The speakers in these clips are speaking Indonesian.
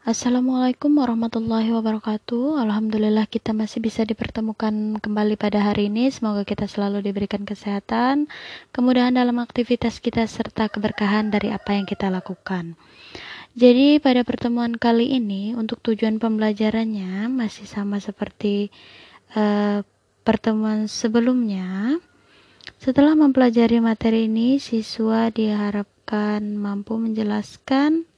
Assalamualaikum warahmatullahi wabarakatuh. Alhamdulillah kita masih bisa dipertemukan kembali pada hari ini. Semoga kita selalu diberikan kesehatan, kemudahan dalam aktivitas kita serta keberkahan dari apa yang kita lakukan. Jadi pada pertemuan kali ini untuk tujuan pembelajarannya masih sama seperti uh, pertemuan sebelumnya. Setelah mempelajari materi ini, siswa diharapkan mampu menjelaskan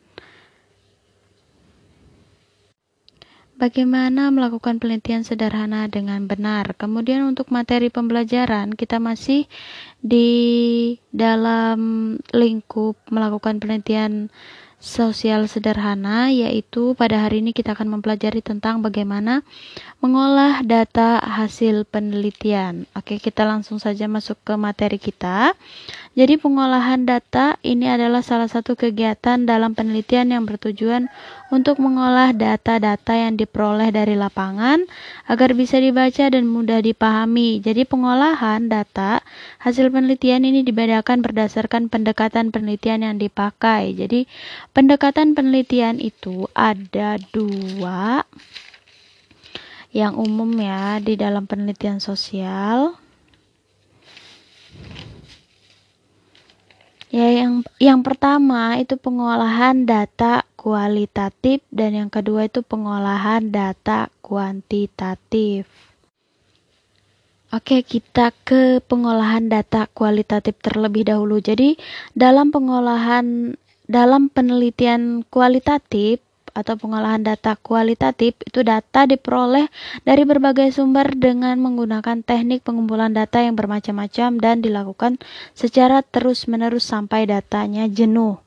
Bagaimana melakukan penelitian sederhana dengan benar? Kemudian untuk materi pembelajaran kita masih di dalam lingkup melakukan penelitian sosial sederhana yaitu pada hari ini kita akan mempelajari tentang bagaimana mengolah data hasil penelitian. Oke, kita langsung saja masuk ke materi kita. Jadi pengolahan data ini adalah salah satu kegiatan dalam penelitian yang bertujuan untuk mengolah data-data yang diperoleh dari lapangan agar bisa dibaca dan mudah dipahami. Jadi pengolahan data hasil penelitian ini dibedakan berdasarkan pendekatan penelitian yang dipakai. Jadi pendekatan penelitian itu ada dua yang umum ya di dalam penelitian sosial. Ya, yang yang pertama itu pengolahan data kualitatif dan yang kedua itu pengolahan data kuantitatif. Oke, kita ke pengolahan data kualitatif terlebih dahulu. Jadi, dalam pengolahan dalam penelitian kualitatif atau pengolahan data kualitatif itu data diperoleh dari berbagai sumber dengan menggunakan teknik pengumpulan data yang bermacam-macam dan dilakukan secara terus-menerus sampai datanya jenuh.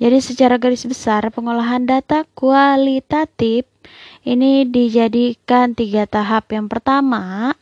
Jadi secara garis besar pengolahan data kualitatif ini dijadikan tiga tahap. Yang pertama,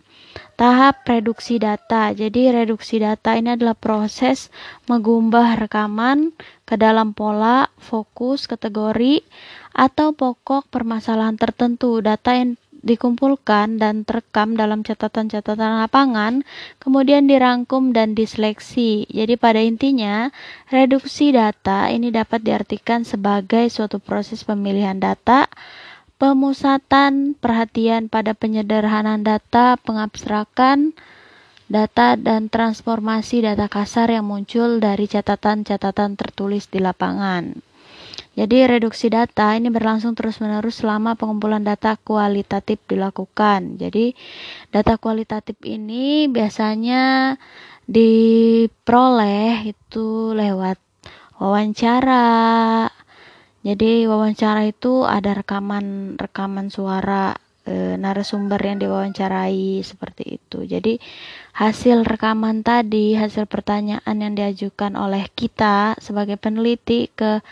tahap reduksi data. Jadi reduksi data ini adalah proses mengumbah rekaman ke dalam pola, fokus, kategori, atau pokok permasalahan tertentu. Data yang dikumpulkan dan terekam dalam catatan-catatan lapangan, kemudian dirangkum dan diseleksi. Jadi pada intinya, reduksi data ini dapat diartikan sebagai suatu proses pemilihan data, pemusatan perhatian pada penyederhanaan data, pengabstrakan data dan transformasi data kasar yang muncul dari catatan-catatan tertulis di lapangan. Jadi reduksi data ini berlangsung terus-menerus selama pengumpulan data kualitatif dilakukan. Jadi data kualitatif ini biasanya diperoleh itu lewat wawancara. Jadi wawancara itu ada rekaman rekaman suara e, narasumber yang diwawancarai seperti itu. Jadi hasil rekaman tadi, hasil pertanyaan yang diajukan oleh kita sebagai peneliti ke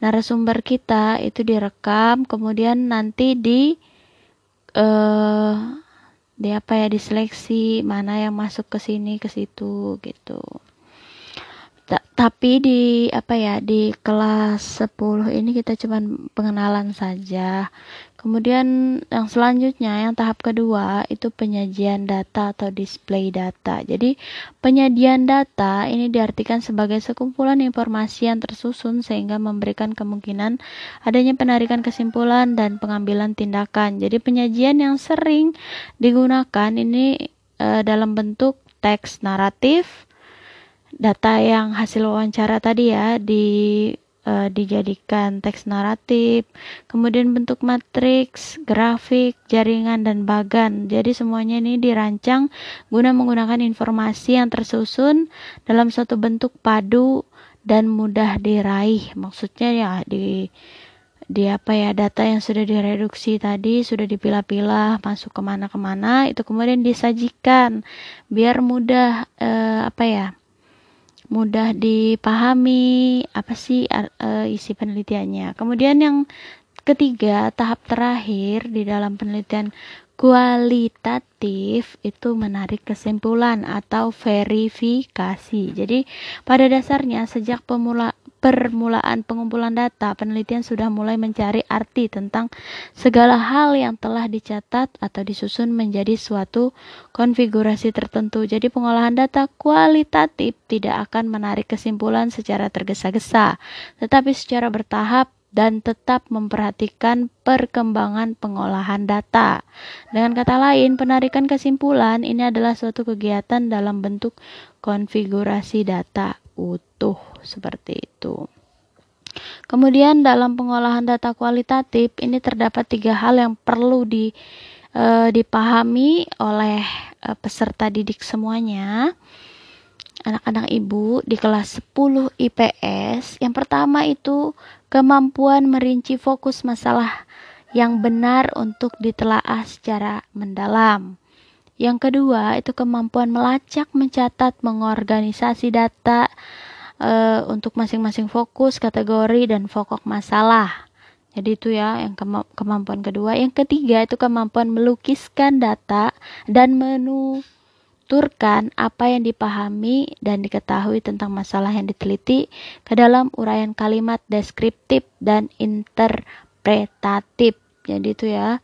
narasumber kita itu direkam kemudian nanti di uh, di apa ya diseleksi mana yang masuk ke sini ke situ gitu tapi di apa ya di kelas 10 ini kita cuma pengenalan saja. Kemudian yang selanjutnya yang tahap kedua itu penyajian data atau display data. Jadi penyajian data ini diartikan sebagai sekumpulan informasi yang tersusun sehingga memberikan kemungkinan adanya penarikan kesimpulan dan pengambilan tindakan. Jadi penyajian yang sering digunakan ini e, dalam bentuk teks naratif, data yang hasil wawancara tadi ya di uh, dijadikan teks naratif, kemudian bentuk matriks, grafik, jaringan dan bagan. Jadi semuanya ini dirancang guna menggunakan informasi yang tersusun dalam satu bentuk padu dan mudah diraih. Maksudnya ya di di apa ya data yang sudah direduksi tadi sudah dipilah-pilah masuk ke mana-kemana itu kemudian disajikan biar mudah eh, apa ya mudah dipahami apa sih uh, isi penelitiannya. Kemudian yang ketiga, tahap terakhir di dalam penelitian kualitatif itu menarik kesimpulan atau verifikasi. Jadi pada dasarnya sejak pemula permulaan pengumpulan data, penelitian sudah mulai mencari arti tentang segala hal yang telah dicatat atau disusun menjadi suatu konfigurasi tertentu. Jadi pengolahan data kualitatif tidak akan menarik kesimpulan secara tergesa-gesa, tetapi secara bertahap dan tetap memperhatikan perkembangan pengolahan data. Dengan kata lain, penarikan kesimpulan ini adalah suatu kegiatan dalam bentuk konfigurasi data utuh seperti itu. Kemudian dalam pengolahan data kualitatif ini terdapat tiga hal yang perlu di, e, dipahami oleh e, peserta didik semuanya anak-anak ibu di kelas 10 IPS. Yang pertama itu kemampuan merinci fokus masalah yang benar untuk ditelaah secara mendalam. Yang kedua itu kemampuan melacak, mencatat, mengorganisasi data uh, untuk masing-masing fokus, kategori dan pokok masalah. Jadi itu ya yang kemampuan kedua. Yang ketiga itu kemampuan melukiskan data dan menuturkan apa yang dipahami dan diketahui tentang masalah yang diteliti ke dalam uraian kalimat deskriptif dan interpretatif. Jadi itu ya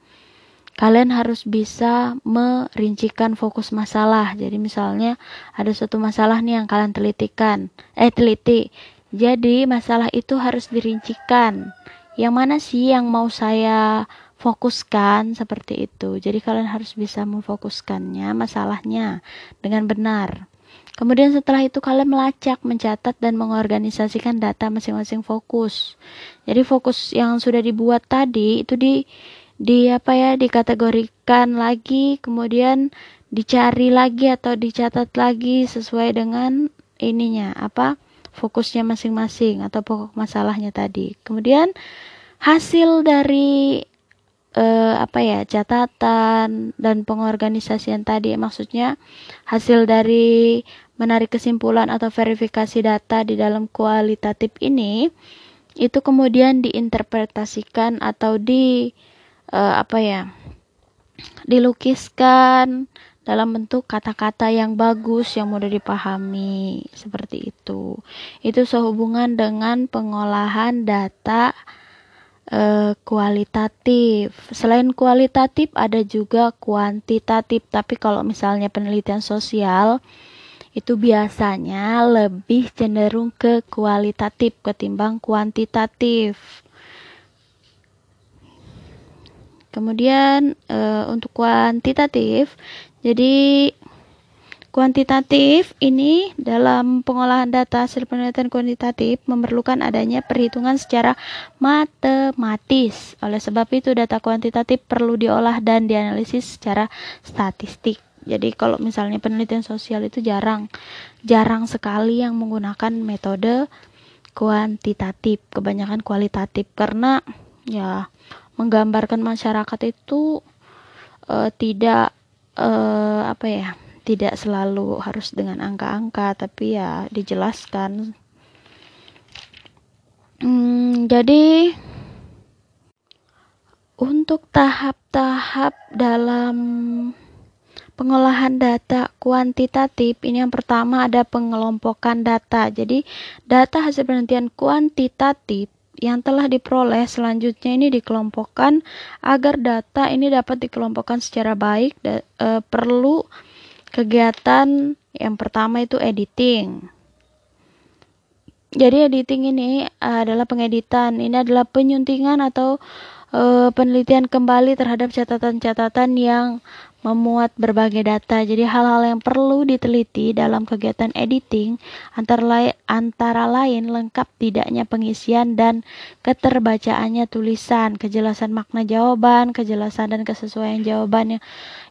kalian harus bisa merincikan fokus masalah. Jadi misalnya ada suatu masalah nih yang kalian telitikan, eh teliti. Jadi masalah itu harus dirincikan. Yang mana sih yang mau saya fokuskan seperti itu. Jadi kalian harus bisa memfokuskannya masalahnya dengan benar. Kemudian setelah itu kalian melacak, mencatat dan mengorganisasikan data masing-masing fokus. Jadi fokus yang sudah dibuat tadi itu di di apa ya dikategorikan lagi kemudian dicari lagi atau dicatat lagi sesuai dengan ininya apa fokusnya masing-masing atau pokok masalahnya tadi. Kemudian hasil dari eh, apa ya catatan dan pengorganisasian tadi maksudnya hasil dari menarik kesimpulan atau verifikasi data di dalam kualitatif ini itu kemudian diinterpretasikan atau di uh, apa ya dilukiskan dalam bentuk kata-kata yang bagus yang mudah dipahami seperti itu. Itu sehubungan dengan pengolahan data uh, kualitatif. Selain kualitatif ada juga kuantitatif, tapi kalau misalnya penelitian sosial itu biasanya lebih cenderung ke kualitatif ketimbang kuantitatif. Kemudian e, untuk kuantitatif, jadi kuantitatif ini dalam pengolahan data hasil penelitian kuantitatif memerlukan adanya perhitungan secara matematis. Oleh sebab itu data kuantitatif perlu diolah dan dianalisis secara statistik. Jadi kalau misalnya penelitian sosial itu jarang jarang sekali yang menggunakan metode kuantitatif, kebanyakan kualitatif karena ya menggambarkan masyarakat itu uh, tidak uh, apa ya tidak selalu harus dengan angka-angka tapi ya dijelaskan. Hmm, jadi untuk tahap-tahap dalam pengolahan data kuantitatif ini yang pertama ada pengelompokan data. Jadi data hasil penelitian kuantitatif yang telah diperoleh selanjutnya ini dikelompokkan agar data ini dapat dikelompokkan secara baik da, e, perlu kegiatan yang pertama itu editing. Jadi editing ini adalah pengeditan ini adalah penyuntingan atau e, penelitian kembali terhadap catatan-catatan yang memuat berbagai data. Jadi hal-hal yang perlu diteliti dalam kegiatan editing antara lain, antara lain lengkap tidaknya pengisian dan keterbacaannya tulisan, kejelasan makna jawaban, kejelasan dan kesesuaian jawaban yang,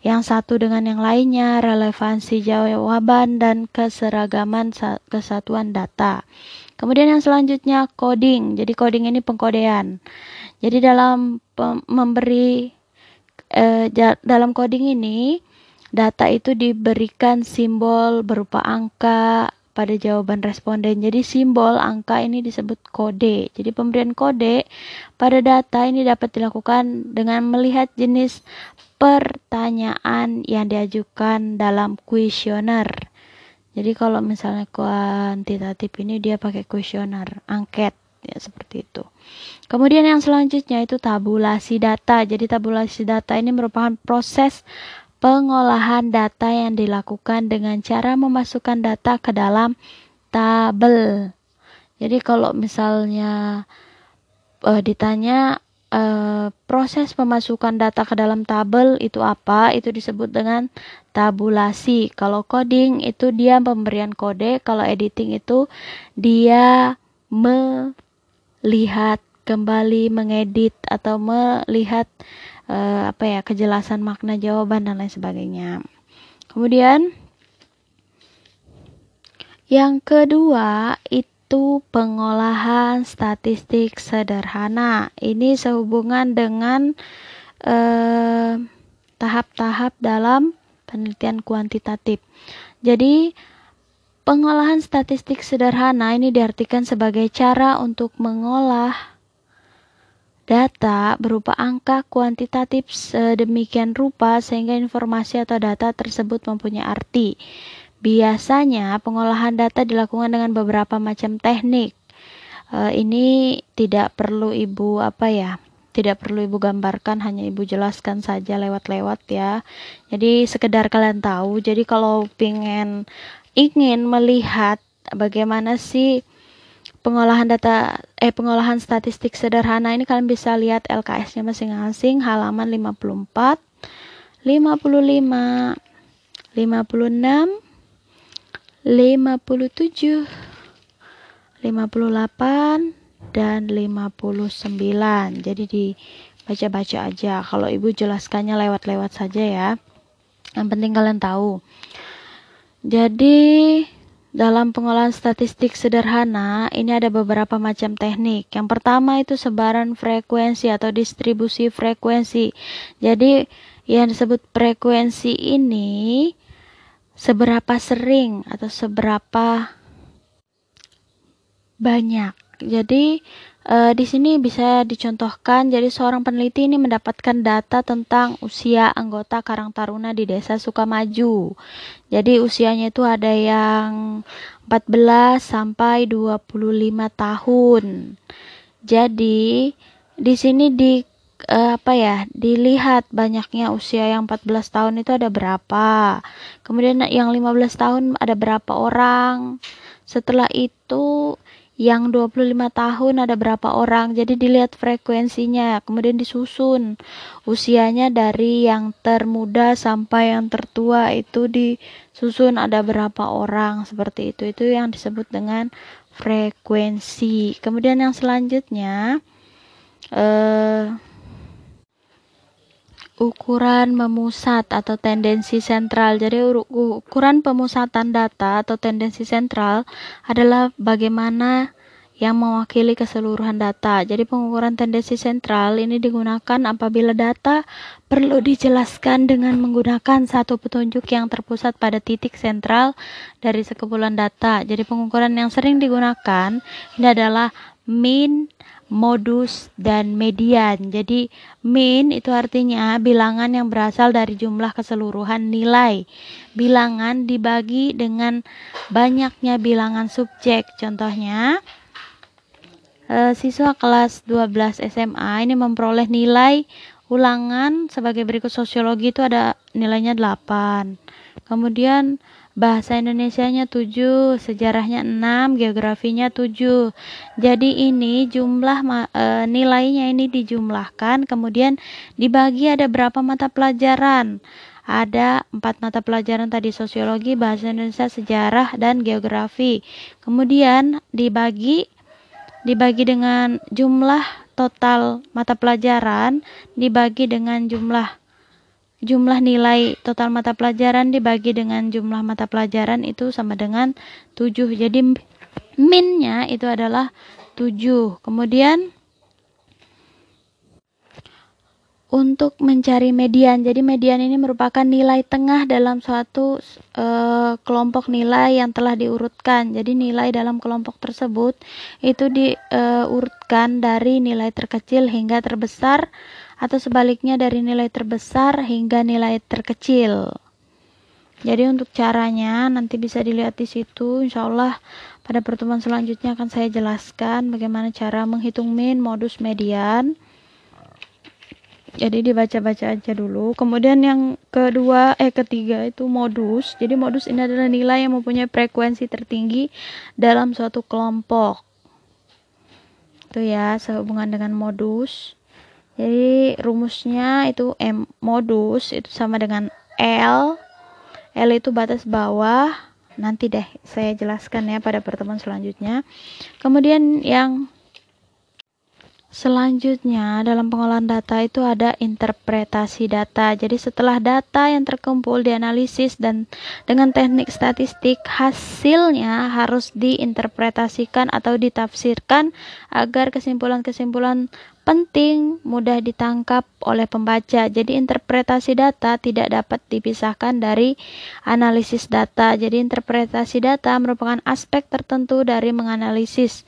yang satu dengan yang lainnya, relevansi jawaban dan keseragaman kesatuan data. Kemudian yang selanjutnya coding. Jadi coding ini pengkodean. Jadi dalam memberi eh, dalam coding ini data itu diberikan simbol berupa angka pada jawaban responden. Jadi simbol angka ini disebut kode. Jadi pemberian kode pada data ini dapat dilakukan dengan melihat jenis pertanyaan yang diajukan dalam kuesioner. Jadi kalau misalnya kuantitatif ini dia pakai kuesioner, angket ya seperti itu. Kemudian yang selanjutnya itu tabulasi data. Jadi tabulasi data ini merupakan proses pengolahan data yang dilakukan dengan cara memasukkan data ke dalam tabel. Jadi kalau misalnya uh, ditanya uh, proses pemasukan data ke dalam tabel itu apa? Itu disebut dengan tabulasi. Kalau coding itu dia pemberian kode, kalau editing itu dia melihat kembali mengedit atau melihat uh, apa ya kejelasan makna jawaban dan lain sebagainya. Kemudian yang kedua itu pengolahan statistik sederhana. Ini sehubungan dengan eh, tahap-tahap eh, dalam penelitian kuantitatif. Jadi pengolahan statistik sederhana ini diartikan sebagai cara untuk mengolah data berupa angka kuantitatif sedemikian rupa sehingga informasi atau data tersebut mempunyai arti. Biasanya pengolahan data dilakukan dengan beberapa macam teknik. Uh, ini tidak perlu ibu apa ya, tidak perlu ibu gambarkan, hanya ibu jelaskan saja lewat-lewat ya. Jadi sekedar kalian tahu. Jadi kalau ingin ingin melihat bagaimana sih pengolahan data eh pengolahan statistik sederhana ini kalian bisa lihat LKS-nya masing-masing halaman 54, 55, 56, 57 58 dan 59 jadi dibaca-baca aja. Kalau ibu jelaskannya lewat-lewat saja ya. Yang penting kalian tahu jadi dalam pengolahan statistik sederhana, ini ada beberapa macam teknik. Yang pertama itu sebaran frekuensi atau distribusi frekuensi. Jadi, yang disebut frekuensi ini seberapa sering atau seberapa banyak. Jadi e, di sini bisa dicontohkan jadi seorang peneliti ini mendapatkan data tentang usia anggota Karang Taruna di Desa Sukamaju. Jadi usianya itu ada yang 14 sampai 25 tahun. Jadi di sini di uh, apa ya dilihat banyaknya usia yang 14 tahun itu ada berapa kemudian yang 15 tahun ada berapa orang setelah itu yang 25 tahun ada berapa orang? Jadi dilihat frekuensinya kemudian disusun usianya dari yang termuda sampai yang tertua itu disusun ada berapa orang seperti itu. Itu yang disebut dengan frekuensi. Kemudian yang selanjutnya eh ukuran memusat atau tendensi sentral. Jadi ukuran pemusatan data atau tendensi sentral adalah bagaimana yang mewakili keseluruhan data. Jadi pengukuran tendensi sentral ini digunakan apabila data perlu dijelaskan dengan menggunakan satu petunjuk yang terpusat pada titik sentral dari sekumpulan data. Jadi pengukuran yang sering digunakan ini adalah mean, modus, dan median. Jadi, mean itu artinya bilangan yang berasal dari jumlah keseluruhan nilai. Bilangan dibagi dengan banyaknya bilangan subjek. Contohnya, eh, siswa kelas 12 SMA ini memperoleh nilai ulangan sebagai berikut sosiologi itu ada nilainya 8. Kemudian bahasa Indonesianya 7, sejarahnya 6, geografinya 7. Jadi ini jumlah e, nilainya ini dijumlahkan, kemudian dibagi ada berapa mata pelajaran. Ada empat mata pelajaran tadi sosiologi, bahasa Indonesia, sejarah, dan geografi. Kemudian dibagi dibagi dengan jumlah total mata pelajaran dibagi dengan jumlah jumlah nilai total mata pelajaran dibagi dengan jumlah mata pelajaran itu sama dengan 7. Jadi minnya itu adalah 7. Kemudian untuk mencari median. Jadi median ini merupakan nilai tengah dalam suatu e, kelompok nilai yang telah diurutkan. Jadi nilai dalam kelompok tersebut itu diurutkan dari nilai terkecil hingga terbesar atau sebaliknya dari nilai terbesar hingga nilai terkecil. Jadi untuk caranya nanti bisa dilihat di situ. Insya Allah pada pertemuan selanjutnya akan saya jelaskan bagaimana cara menghitung min, modus, median. Jadi dibaca-baca aja dulu. Kemudian yang kedua, eh ketiga itu modus. Jadi modus ini adalah nilai yang mempunyai frekuensi tertinggi dalam suatu kelompok. itu ya sehubungan dengan modus jadi rumusnya itu M modus itu sama dengan L. L itu batas bawah. Nanti deh saya jelaskan ya pada pertemuan selanjutnya. Kemudian yang Selanjutnya, dalam pengolahan data itu ada interpretasi data. Jadi, setelah data yang terkumpul dianalisis dan dengan teknik statistik, hasilnya harus diinterpretasikan atau ditafsirkan agar kesimpulan-kesimpulan penting mudah ditangkap oleh pembaca. Jadi, interpretasi data tidak dapat dipisahkan dari analisis data. Jadi, interpretasi data merupakan aspek tertentu dari menganalisis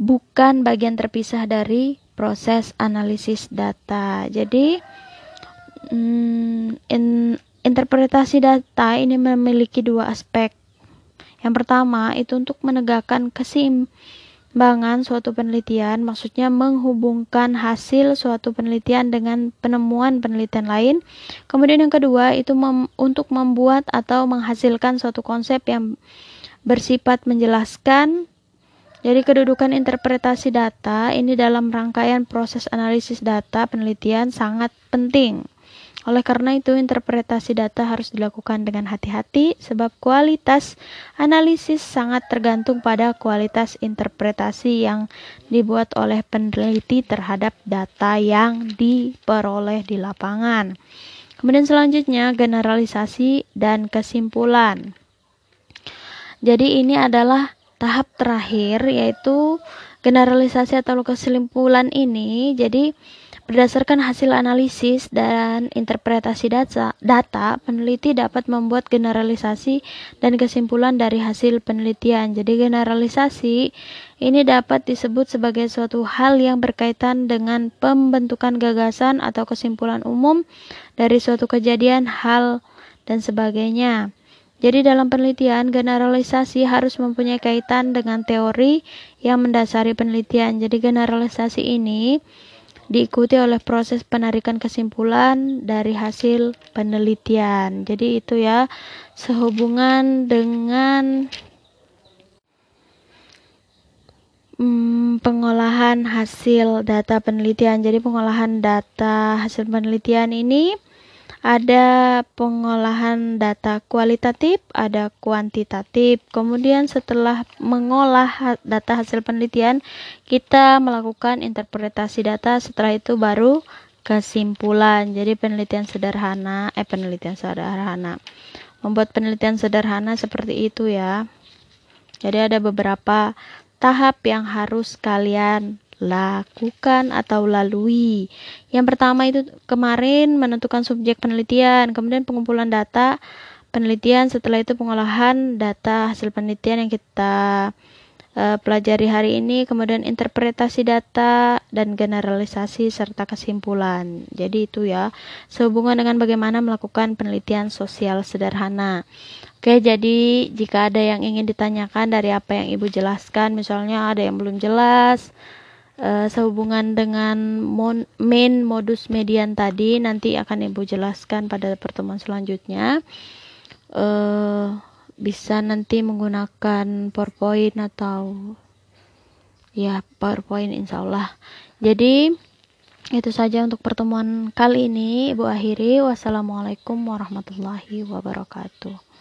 bukan bagian terpisah dari proses analisis data. Jadi, hmm, in, interpretasi data ini memiliki dua aspek. Yang pertama itu untuk menegakkan keseimbangan suatu penelitian, maksudnya menghubungkan hasil suatu penelitian dengan penemuan penelitian lain. Kemudian yang kedua itu mem untuk membuat atau menghasilkan suatu konsep yang bersifat menjelaskan jadi kedudukan interpretasi data ini dalam rangkaian proses analisis data penelitian sangat penting. Oleh karena itu, interpretasi data harus dilakukan dengan hati-hati sebab kualitas analisis sangat tergantung pada kualitas interpretasi yang dibuat oleh peneliti terhadap data yang diperoleh di lapangan. Kemudian selanjutnya generalisasi dan kesimpulan. Jadi ini adalah tahap terakhir yaitu generalisasi atau kesimpulan ini jadi berdasarkan hasil analisis dan interpretasi data, data peneliti dapat membuat generalisasi dan kesimpulan dari hasil penelitian. Jadi generalisasi ini dapat disebut sebagai suatu hal yang berkaitan dengan pembentukan gagasan atau kesimpulan umum dari suatu kejadian, hal, dan sebagainya. Jadi dalam penelitian, generalisasi harus mempunyai kaitan dengan teori yang mendasari penelitian. Jadi generalisasi ini diikuti oleh proses penarikan kesimpulan dari hasil penelitian. Jadi itu ya sehubungan dengan hmm, pengolahan hasil data penelitian. Jadi pengolahan data hasil penelitian ini ada pengolahan data kualitatif, ada kuantitatif. Kemudian setelah mengolah data hasil penelitian, kita melakukan interpretasi data. Setelah itu baru kesimpulan. Jadi penelitian sederhana, eh penelitian sederhana. Membuat penelitian sederhana seperti itu ya. Jadi ada beberapa tahap yang harus kalian lakukan atau lalui. Yang pertama itu kemarin menentukan subjek penelitian, kemudian pengumpulan data penelitian, setelah itu pengolahan data hasil penelitian yang kita uh, pelajari hari ini, kemudian interpretasi data dan generalisasi serta kesimpulan. Jadi itu ya, sehubungan dengan bagaimana melakukan penelitian sosial sederhana. Oke, jadi jika ada yang ingin ditanyakan dari apa yang Ibu jelaskan, misalnya ada yang belum jelas, uh, sehubungan dengan mon main modus median tadi nanti akan ibu jelaskan pada pertemuan selanjutnya. Uh, bisa nanti menggunakan powerpoint atau ya powerpoint insyaallah jadi itu saja untuk pertemuan kali ini. Ibu akhiri. Wassalamualaikum warahmatullahi wabarakatuh